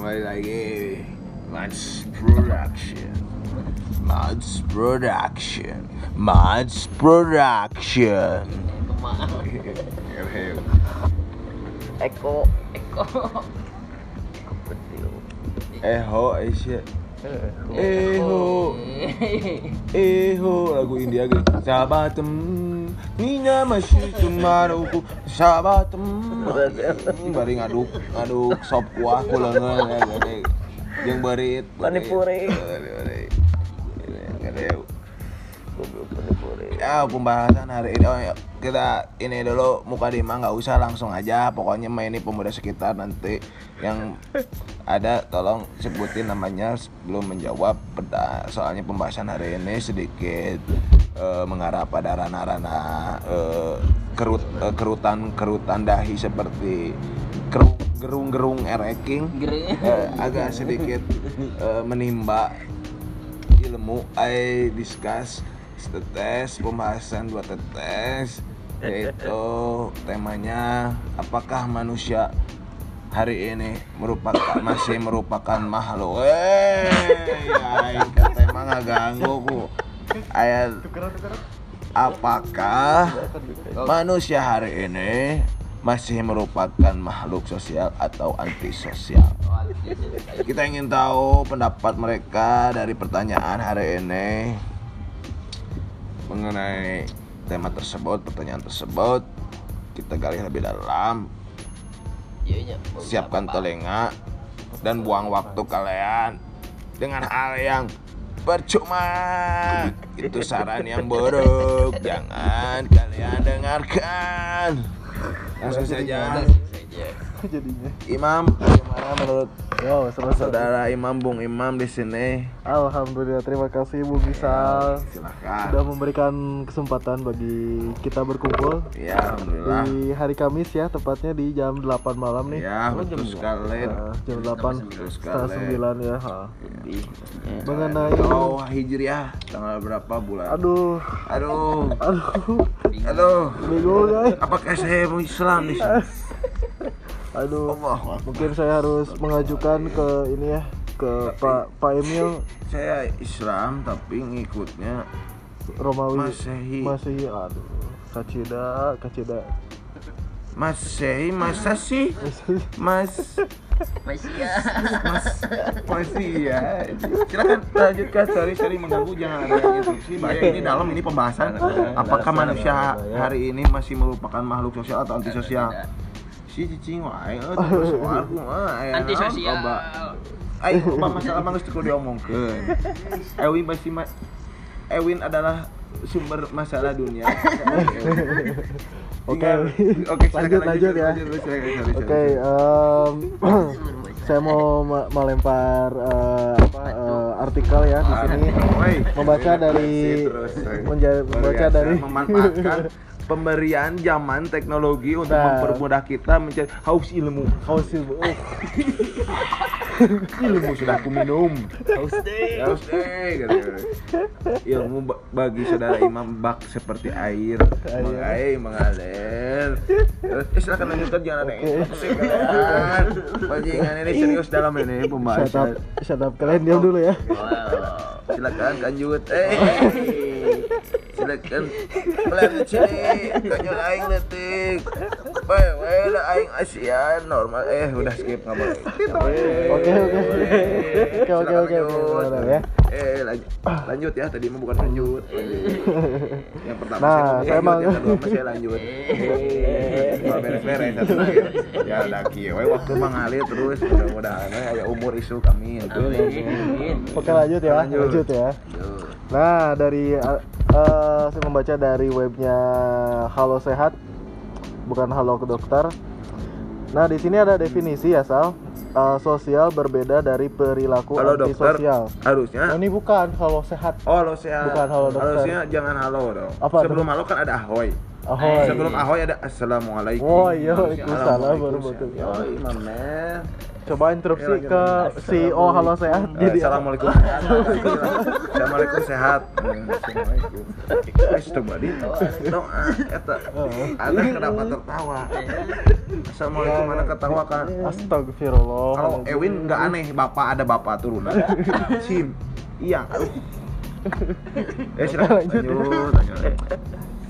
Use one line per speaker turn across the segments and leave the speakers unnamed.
somebody like, hey, Mads Production. Mads Production. Mads Production.
Echo, echo.
Echo, eh Eho, eho. Eho, Lagu India gitu. Sabatem. Ninya masih tumaruku Sahabatem Bari ngaduk Ngaduk sop kuah kulengan ya Yang berit
Panipuri.
Ya pembahasan hari ini oh, ya, kita ini dulu muka Dima nggak usah langsung aja. Pokoknya main ini pemuda sekitar nanti. Yang ada tolong sebutin namanya sebelum menjawab. Soalnya pembahasan hari ini sedikit eh, mengarah pada ranah-ranah eh, kerut eh, kerutan kerutan dahi seperti gerung-gerung ereking. Eh, agak sedikit eh, menimba ilmu I discuss tetes pembahasan dua tetes yaitu temanya apakah manusia hari ini merupakan masih merupakan makhluk? Eh ya tema nggak ganggu ku ayat apakah manusia hari ini masih merupakan makhluk sosial atau antisosial kita ingin tahu pendapat mereka dari pertanyaan hari ini mengenai tema tersebut, pertanyaan tersebut. Kita gali lebih dalam.
Iya, iya.
Siapkan telinga dan buang waktu kalian dengan hal yang percuma. Itu saran yang buruk. Jangan kalian dengarkan. Langsung saja.
jadinya
Imam, bagaimana menurut
yo selesai
saudara Imam Bung Imam di sini?
alhamdulillah terima kasih Bung Gisal
Silakan.
sudah memberikan kesempatan bagi kita berkumpul
Ya, alhamdulillah.
di hari Kamis ya tepatnya di jam 8 malam nih
Ya, betul sekali.
Nah, jam 8
Betul
setengah
sekali.
9 ya ha. mengenai
Kalau hijriah tanggal berapa bulan?
aduh
Aduh,
aduh
aduh.
bingung guys
Apakah saya mau Islam di sini?
aduh
Allah,
mungkin saya harus mengajukan ke ini ya ke Pak Pak Emil
saya Islam tapi ngikutnya
Romawi
Masehi.
Masehi aduh kacida kacida
Masehi masa sih? Mas
Masih ya.
Mas masih ya. Silakan lanjutkan sorry sorry mengganggu jangan ada interupsi. Bahaya ini dalam ini pembahasan apakah manusia hari ini masih merupakan makhluk sosial atau antisosial? Si cicing wae eh soal kumaha aya naon,
Antisosial.
loba. Ayo, loba masalah mah geus teu diomongkeun. Ewin pasti ma- Ewin adalah sumber masalah dunia.
Oke.
Oke,
Lanjut, lanjut ya.
lanjut,
Oke, saya mau me- melempar eh, apa, eh, artikel ya di sini. Membaca dari
terus,
menja- membaca dari
memanfaatkan pemberian zaman teknologi untuk
Nah.
mempermudah kita mencari haus ilmu.
Haus ilmu. Oh,
ilmu sudah aku minum. Haus deh. Haus deh. gitu. Ilmu ba- bagi saudara Imam bak seperti air, mengalir, mengalir. Terus eh, silakan lanjutkan jangan ada yang pusing kalian. Bajingan ini serius dalam ini
shut up,
pembahasan.
shut up. Kalian diam dulu ya.
silakan lanjut eh silakan lanjut sini kanjut aing bae lah aing asian normal. Eh udah skip nggak boleh
Oke, oke. Oke, oke, oke, ya.
eh lanjut lanjut ya tadi mah bukan lanjut yang pertama
Nah,
saya,
saya emang-
yang kedua saya lanjut beres-beres satu lagi ya we waktu mengalir terus mudah-mudahan aya umur isu kami itu
Oke, lanjut ya.
Lanjut.
Lanjut ya. Nah, dari eh, saya membaca dari webnya Halo Sehat, bukan Halo ke Dokter. Nah, di sini ada definisi ya, Sal. Eh, sosial berbeda dari perilaku
Halo dokter,
antisosial.
harusnya
Oh, ini bukan Halo Sehat.
Oh, halo sehat.
Bukan halo dokter.
Harusnya jangan halo dong.
Apa
Sebelum halo kan ada ahoy.
Ahoy.
Sebelum ahoy ada assalamualaikum.
Oh, iya, waalaikumsalam warahmatullahi
man.
Coba interupsi
Ya,
ke. CEO Halo Sehat.
Eh,
Jadi
Assalamualaikum. Assalamualaikum sehat. Assalamualaikum. Wis coba di. Doa eta. Ada kenapa tertawa? Assalamualaikum mana ketawa kan?
Astagfirullah.
Kalau Ewin nggak aneh, bapak ada bapak turunan. Sim. Iya. Eh silakan
Lanjut.
lanjut.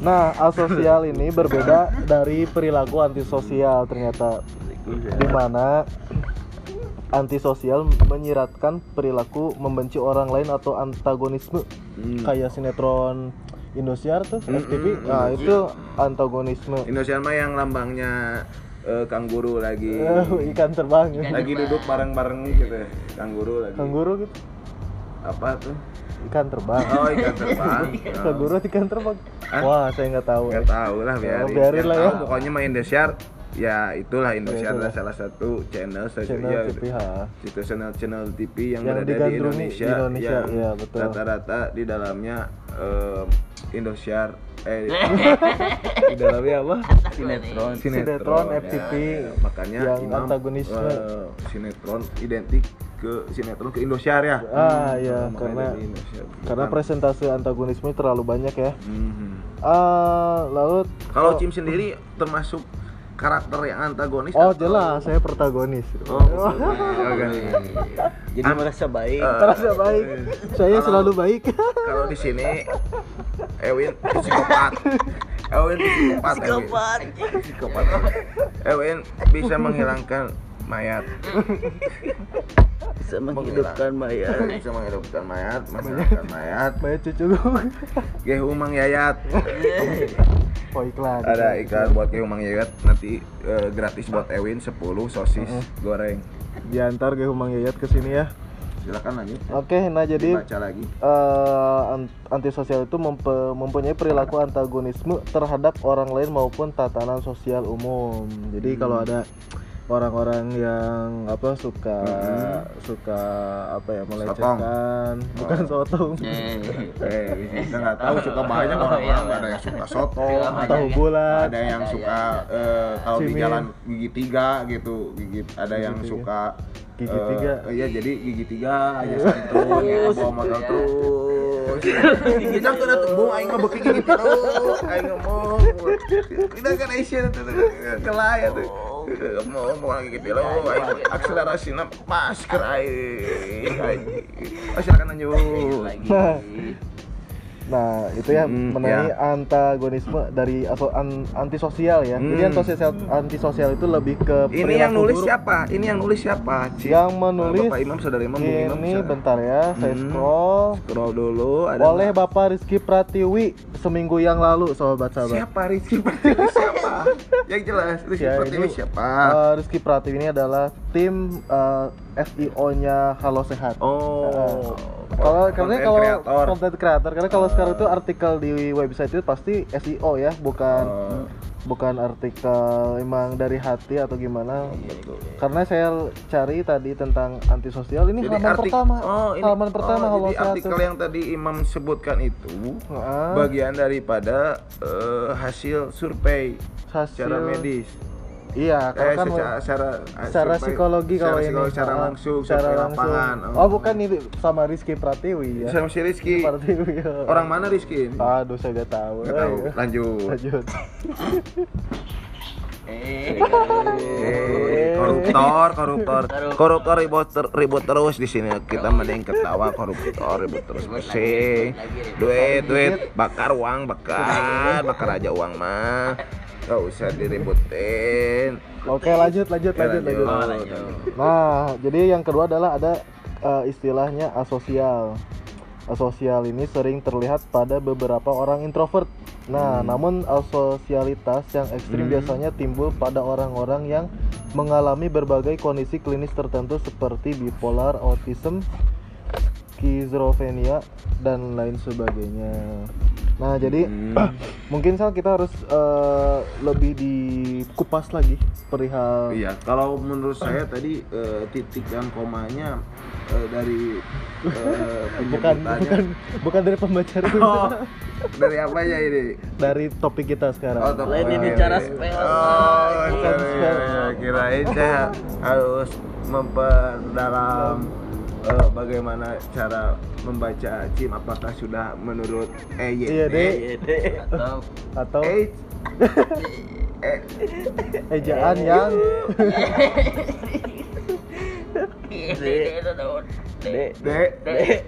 Nah, asosial ini berbeda dari perilaku antisosial ternyata di mana antisosial menyiratkan perilaku membenci orang lain atau antagonisme
Hmm.
kayak sinetron Indosiar tuh
Hmm,
FTV.
hmm,
Nah,
hmm.
itu antagonisme.
Indonesia mah yang lambangnya eh, kangguru lagi
Eh, ikan terbang.
lagi duduk bareng-bareng gitu ya. Kangguru lagi.
Kanguru gitu.
Apa tuh?
Ikan terbang.
Oh, ikan terbang.
Kanguru ikan terbang.
Hah?
Wah, saya nggak tahu.
Gak tahu lah biarin.
Oh, biarin lah ya.
tahu Pokoknya main Indosiar ya itulah Indosiar
itulah.
adalah salah satu channel saja
Channel
ya, itu channel channel TV yang,
Yang
berada di Indonesia,
di Indonesia,
yang
iya, betul.
rata-rata di dalamnya em, Indosiar eh di dalamnya apa
Sinetron.
Sinetron,
ya,
FTV,
ya. makanya
yang
Imam,
antagonisme.
eh, sinetron identik ke sinetron ke Indosiar ya
Ah, iya,
Makanya
karena karena
Bukan.
presentase antagonisme terlalu banyak ya.
Mhm.
Ah, lalu
Kalau
oh,
Cim sendiri termasuk karakter yang antagonis
Oh,
atau-
jelas, saya protagonis.
Oh, oke.
Jadi merasa baik.
Eh,
Terasa baik. Saya
Kalau-
selalu baik.
Kalau di sini Ewin psikopat. Ewin psikopat. Ewin.
Psikopat.
Psikopat. Ewin bisa menghilangkan mayat.
Bisa menghidupkan mayat.
Bisa menghidupkan mayat, masalahkan mayat.
Baik cucu.
Gehu Mang Yayat.
Oh, iklan.
Ada iklan buat Gehu Mang Yayat nanti eh, gratis buat Ewin 10 sosis goreng.
Diantar ke Humang Yayat ke sini ya.
Silakan lanjut.
Oke, nah jadi
Baca lagi.
eh, an- antisosial itu mempe- mempunyai perilaku antagonisme terhadap orang lain maupun tatanan sosial umum. Jadi kalau ada orang-orang yang apa suka suka apa ya melecehkan, bukan sotong,
Eh,
Eh, kita nggak tahu suka banyak
Oh,
orang-orang
iya.
ada yang suka soto,
Film
tahu
aja.
bulat,
ada yang
Ya,
suka
ya,
eh, kalau di jalan gigi tiga gitu, gigi ada yang suka
Gigi
eh,
tiga.
Iya jadi gigi tiga aja terus
Terus,
bawa motor
ya.
terus. Kita kena tuh bung aing mah beki gigi terus, aing ngomong. Kita kan Asian tuh kelaya tuh. Mau mau lagi gitu akselerasinya pas aing. Oh, silakan lanjut.
lagi.
Nah, itu ya
Hmm,
mengenai
ya.
antagonisme dari atau an- antisosial ya. Jadi
Hmm.
antisosial antisosial itu lebih ke
Ini yang nulis
buruk.
siapa? Ini yang nulis siapa? Ci?
Yang menulis
Bapak Imam, saudara Imam, Imam.
Ini
saudara.
bentar ya, saya
Hmm.
scroll.
Scroll dulu. Ada
Oleh
nggak?
Bapak Rizky Pratiwi seminggu yang lalu, sobat sahabat.
Siapa Rizky Pratiwi siapa? yang jelas Rizky
Ya,
Pratiwi
ini,
siapa?
eh, Rizky Pratiwi ini adalah tim eh, SEO-nya Halo Sehat.
oh.
Kalau karena kalau content creator karena kalau sekarang itu artikel di website itu pasti SEO ya, bukan
Oh.
bukan artikel emang dari hati atau gimana. Karena saya cari tadi tentang antisosial ini
Jadi
halaman
artik-
pertama.
oh, ini-
halaman pertama
oh, jadi artikel yang tadi Imam sebutkan itu
Heeh.
bagian daripada eh, hasil survei
Hasil-
secara medis.
Iya, kalau
Eh,
kan
secara, secara,
secara psikologi
secara
kalau ini
psikologi, secara
Ah,
langsung,
secara langsung.
lapangan.
Oh, bukan ini sama Rizky Pratiwi ya.
Sama si Rizky.
Pratiwi. ya.
Orang mana Rizky?
Aduh, saya gak tahu.
Nggak tahu. Lanjut.
Lanjut.
Eh,
Eh, koruptor, koruptor, koruptor ribut ter- ribut terus di sini. Kita mending ketawa koruptor ribut terus masih. Duit, duit, bakar uang, bakar, bakar aja uang mah. Gak usah diributin.
Oke, lanjut, lanjut,
Oke,
lanjut, lanjut.
Oh, lanjut.
Nah, jadi yang kedua adalah ada eh, istilahnya asosial. Asosial ini sering terlihat pada beberapa orang introvert. Nah, namun asosialitas yang ekstrim
Hmm.
biasanya timbul pada orang-orang yang mengalami berbagai kondisi klinis tertentu seperti bipolar, autism, skizofrenia dan lain sebagainya. Nah, jadi
Hmm.
mungkin Sal kita harus eh, lebih dikupas lagi perihal
Iya, kalau menurut saya tadi eh, titik dan komanya eh, dari eh,
bukan bukan bukan dari pembaca.
Oh, dari apa ya ini
dari topik kita sekarang.
Oh, topik.
Lain ini cara spell.
Oh, iya,
spell.
iya, kirain saya harus memperdalam eh, bagaimana cara membaca CIM? Apakah sudah menurut EYD
Iya, Dek.
Iya, Dek. Atau?
Atau?
H
ejaan yang
Dek. Dek.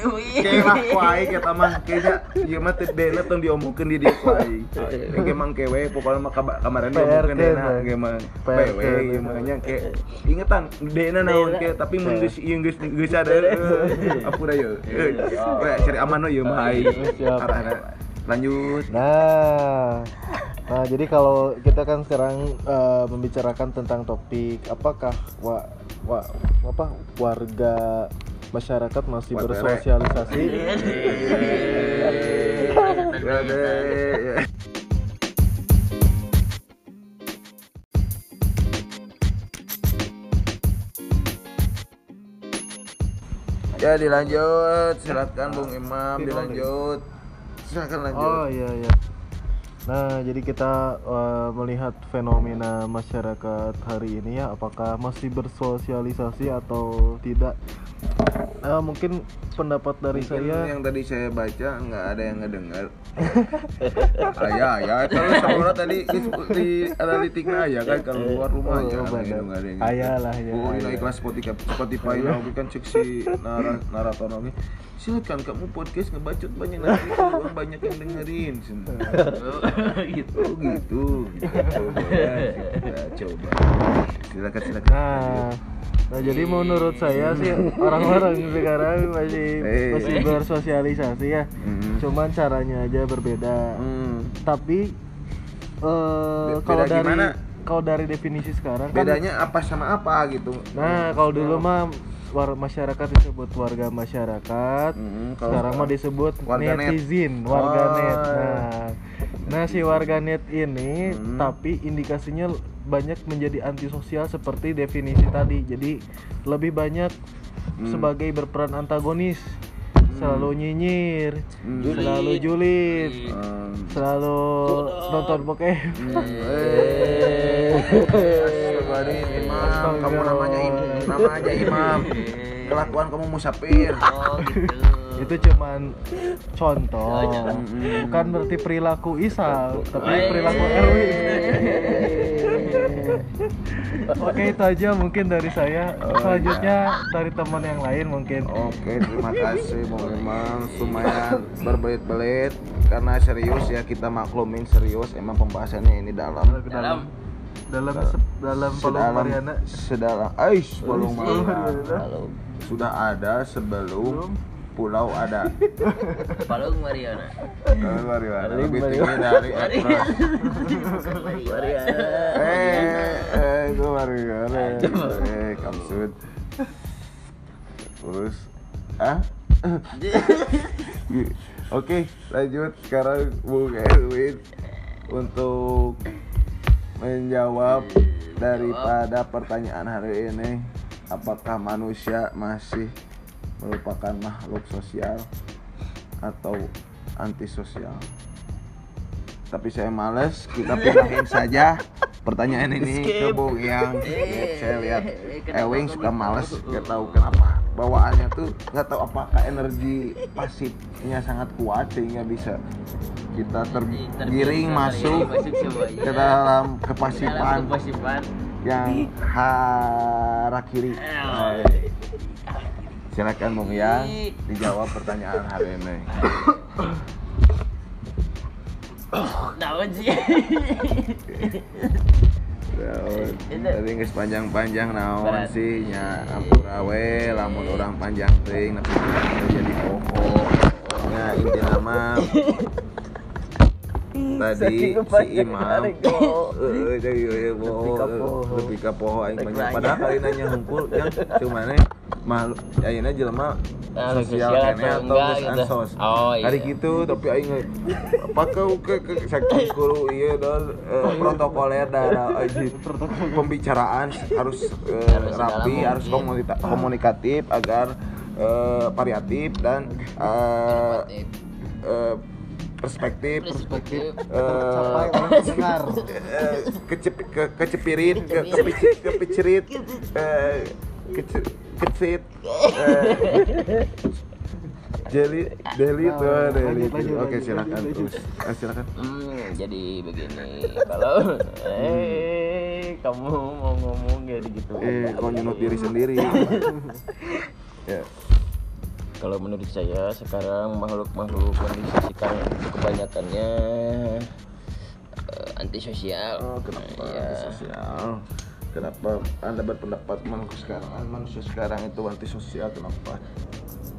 Dek Kayak mah kuai kita mah kayaknya iya mah teh dena tong diomongkeun di dia kuai. Kayak mang kewe pokoknya mah diomongkeun
PRK,
dena ge mah
PRK,
PW ieu mah nya kayak ingetan dena naon ke tapi mun geus ieu geus geus ada apura yeuh. Kayak cari aman ieu mah aing.
Siap.
Arahna. Lanjut.
Nah, nah jadi kalau kita kan sekarang eh, membicarakan tentang topik apakah wa, wa, apa warga masyarakat masih
Watere.
bersosialisasi?
Ya deh. ya. Dilanjut, silakan Bung Imam dilanjut. Silakan lanjut.
Oh iya iya. Nah jadi kita eh, melihat fenomena masyarakat hari ini ya, apakah masih bersosialisasi atau tidak? Nah, mungkin pendapat dari
Mungkin
saya
yang tadi saya baca nggak ada yang ngedengar. ah, ya, ya, kalau sekolah tadi di, di analitiknya ya kan kalau luar rumah
Oh,
aja
benar.
ada yang ada yang
Ayah lah, ya,
Oh, ini
ayah.
ikhlas Spotify Spotify nah, kan seksi nara, narator oke. Silakan kamu podcast ngebacot banyak nanti orang banyak yang dengerin.
gitu.
Oh gitu. gitu. Coba, ya, coba. Silakan silakan.
Nah, nah jadi menurut saya sih orang-orang sekarang masih
Eh.
masih bersosialisasi ya.
Hmm.
Cuman caranya aja berbeda.
Hmm.
Tapi eh
Be-
kalau dari
gimana?
kalau dari definisi sekarang kan
Bedanya apa sama apa gitu?
Nah, kalau dulu mah war masyarakat disebut warga masyarakat.
Hmm, kalau
sekarang mah disebut
warganet.
netizen, warganet.
Oh.
Nah, nah si warganet ini
Hmm.
tapi indikasinya banyak menjadi antisosial seperti definisi tadi. Jadi lebih banyak
Hmm.
sebagai berperan antagonis, selalu nyinyir,
Hmm.
selalu julid,
Hmm.
selalu nonton bokeh.
Astagfirullahaladzim, Imam, kamu namanya imam, nama aja imam. Kelakuan kamu musafir.
Oh, gitu.
itu cuman contoh bukan berarti perilaku Isal tapi
Eh.
perilaku Erwin oke itu aja mungkin dari saya selanjutnya dari teman yang lain mungkin
Oke, terima kasih Bung Imam. Lumayan berbelit-belit karena serius ya kita maklumin serius. Emang pembahasannya ini dalam.
dalam dalam dalam Palung Mariana
sedalam, Aish, Palung Mariana. Sudah ada sebelum pulau ada.
Palung Mariana.
Palung Mariana lebih tinggi dari.
Mariana.
Eh, eh, itu Mariana. Eh, kamsud. Terus, ah? Oke, lanjut sekarang Bung Erwin untuk menjawab daripada pertanyaan hari ini. Apakah manusia masih merupakan makhluk sosial atau antisosial? Tapi saya males kita pindahin saja pertanyaan ini ke Bung yang. Saya lihat Ewing suka males nggak tahu kenapa. Bawaannya tuh nggak tahu apakah energi pasifnya sangat kuat sehingga bisa kita tergiring masuk ke dalam kepasifan yang harakiri
Eh.
silakan Bung Yang dijawab pertanyaan hari ini.
Naon sih?
Daun. Tadi nggak panjang-panjang naon sih nya ampura we lamun orang panjang teuing tapi jadi pokok. Ya inti nama tadi si Imam. jadi ya poho lebih ka poho aing banyak. padahal kali nanya hungkul yang cuman makhluk ayeuna jelema
Ah,
sosial kene
atau
geus
gitu.
ansos.
Oh.
Hari gitu tapi aing apakah ke ke saking guru ieu dan eh, protokoler dan pembicaraan harus eh, rapi, harus komunikatif agar eh, variatif dan eh, eh, perspektif
Perspektif.
eh,
oleh pendengar
eh, kecep, ke, kecepirit ke, kepicit kepicirit eh, kece, kecit eh, jeli deli
Nah,
tuh deli. oke silakan terus Ah, silakan.
Hmm, jadi begini. Kalau eh kamu mau ngomong kayak gitu.
eh kau nyunut diri sendiri. Ya
Kalau menurut saya sekarang makhluk-makhluk kondisi sekarang itu kebanyakannya eh, antisosial.
oh, kenapa
Ya.
sosial kenapa anda berpendapat manusia sekarang manusia sekarang itu antisosial kenapa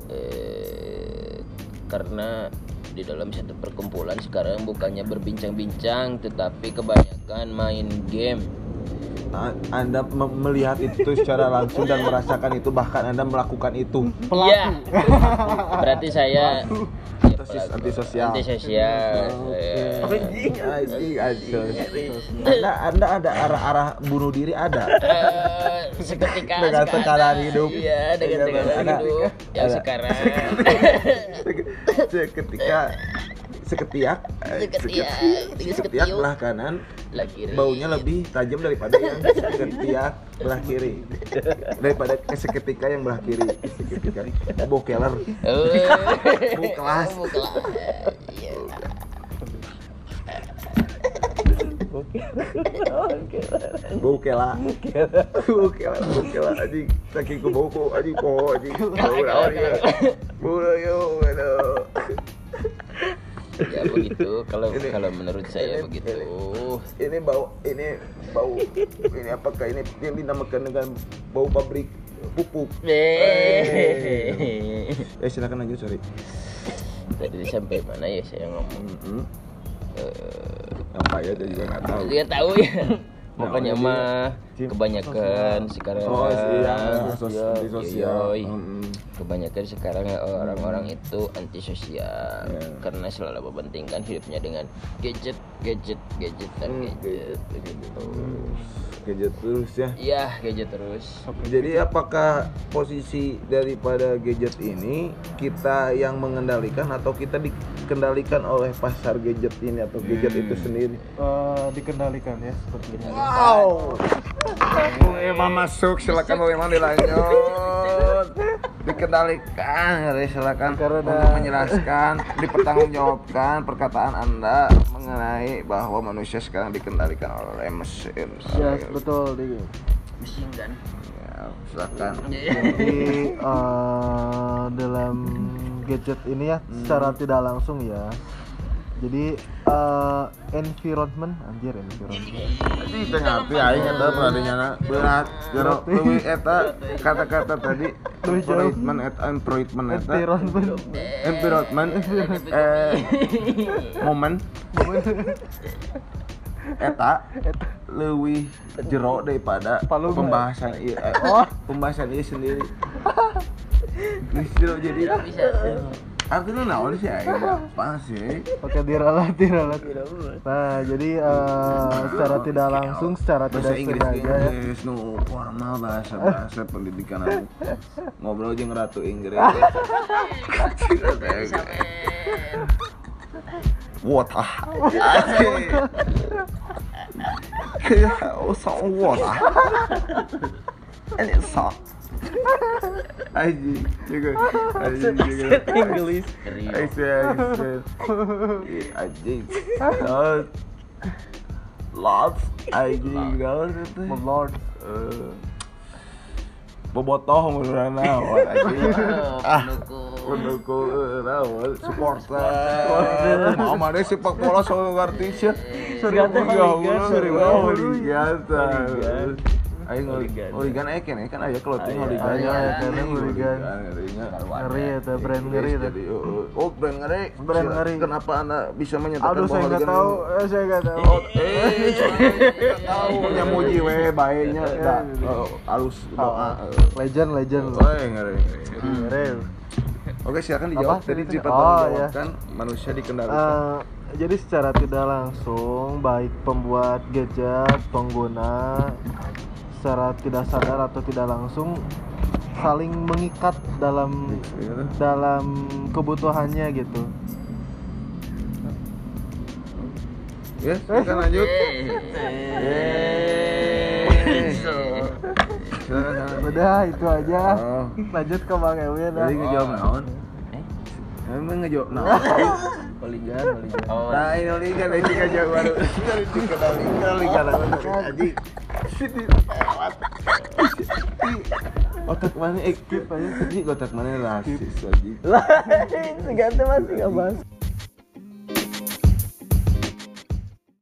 Eh, karena di dalam satu perkumpulan sekarang bukannya berbincang-bincang tetapi kebanyakan main game.
A- Anda me- melihat itu secara langsung dan merasakan itu bahkan Anda melakukan itu.
Iya. Berarti saya ya,
Antisos-
pelaku.
antisosial.
Antisosial.
Anjing, anjing, anjing. Anda Anda ada arah-arah bunuh diri ada.
eh, seketika
Dengan tekanan hidup.
Iya, dengan
Dengan
tekanan hidup. Yang
Ada.
sekarang
Seketika seketiak eh,
Seketiak,
seket- seketiak
seketiuk.
belah kanan.
Lagi
baunya lebih tajam daripada yang seketiak belah kiri. Daripada seketika yang belah kiri. Seketika. Bau keler.
Oh.
Bu kelas.
Bu kelas. Iya.
bau kela. Bau kela bau kela anjing. Saking ku bau ku anjing. Po anjing. Bau naon ya bau yo aduh
Ya begitu kalau
Ini-
kalau menurut saya
ini-
begitu.
ini bau ini bau ini apakah ini yang dinamakan dengan bau pabrik pupuk
Eh.
silakan lanjut sorry
Tadi sampai mana ya saya ngomong?
Mm-mm.
Eh,
apa ya saya juga nggak tahu
Dia tahu ya. Pokoknya
jadi,
mah kebanyakan sekarang
oh iya sos-
sosial.
di sosial
Yoi.
Mm-mm.
Kebanyakan sekarang orang-orang itu antisosial
Ya.
karena selalu mementingkan hidupnya dengan gadget, gadget, gadget dan
Hmm,
gadget begitu.
gadget terus ya
Iya, gadget terus.
Jadi apakah posisi daripada gadget ini kita yang mengendalikan atau kita dikendalikan oleh pasar gadget ini atau gadget itu sendiri?
Eh, dikendalikan ya sepertinya
Wow. Bung Emang masuk, silakan Bung Emang dilanjut. Dikendalikan, ya, silakan
Karena-
untuk menjelaskan, dipertanggungjawabkan perkataan Anda mengenai bahwa manusia sekarang dikendalikan oleh mesin.
ya betul di
Mesin kan.
Ya, silakan.
jadi eh, dalam gadget ini ya secara tidak langsung ya jadi eh, environment anjir environment.
Tadi teu ngerti aing eta pradenya berat jero leuwih eta kata-kata tadi improvement eta improvement eta.
Environment.
Environment eh momen eta leuwih jero daripada
Palung.
pembahasan ieu eh,
Oh.
pembahasan ieu sendiri. Jero jadi.
Bisa.
Artinya naon sih apa sih?
Pakai diralat diralat. Nah jadi eh, secara tidak langsung secara
bahasa
tidak
Inggris
sengaja ya.
Inggris. Nu formal bahasa bahasa pendidikan aku ngobrol jeung ratu Inggris. Wota kayak usah wota ini sa Aji juga Aji juga
Inggris
Rio.
Aji Aji. Aji Lots Aji Lots itu
my lord.
Eh, bobotoh naon anjing ah pendukung. supporter. Mau mana sepak bola soal ngerti sih
hooligan.
Aing
Hooligan.
eh kene kan aya clothing hooligan
aya,
ya
kene hooligan. ngeri ya teh brand ngeri teh
jadi oh, oh brand ngeri
Brand ngeri.
kenapa anda bisa menyatakan
aduh saya
bahwa
nggak
hooligan
tahu eh, saya nggak tahu
Oh, eh, tahu nyamuji we baiknya
Eh,
da
eh,
oh, halus doa.
legend legend
Oh, eh, ngeri.
ngeri
Oke, silakan dijawab. Tadi
Oh,
dipertanggungjawabkan manusia dikendalikan.
Eh, jadi secara tidak langsung baik pembuat gadget pengguna secara tidak sadar atau tidak langsung saling mengikat dalam
Gitu.
dalam kebutuhannya gitu.
Ya, silakan lanjut.
Eh.
Silakan.
Udah itu aja.
Oh.
Lanjut ke Bang Ewin. dah.
Jadi ngejawab naon?
Eh?
Emang ngejawab naon?
Oligan, oligan.
Oh,
Nah, ini liga dari tiga jauh baru. Dari tiga Otak mana ekip aja? Aji otak mana rasis aji.
Lain, masih nggak bahas.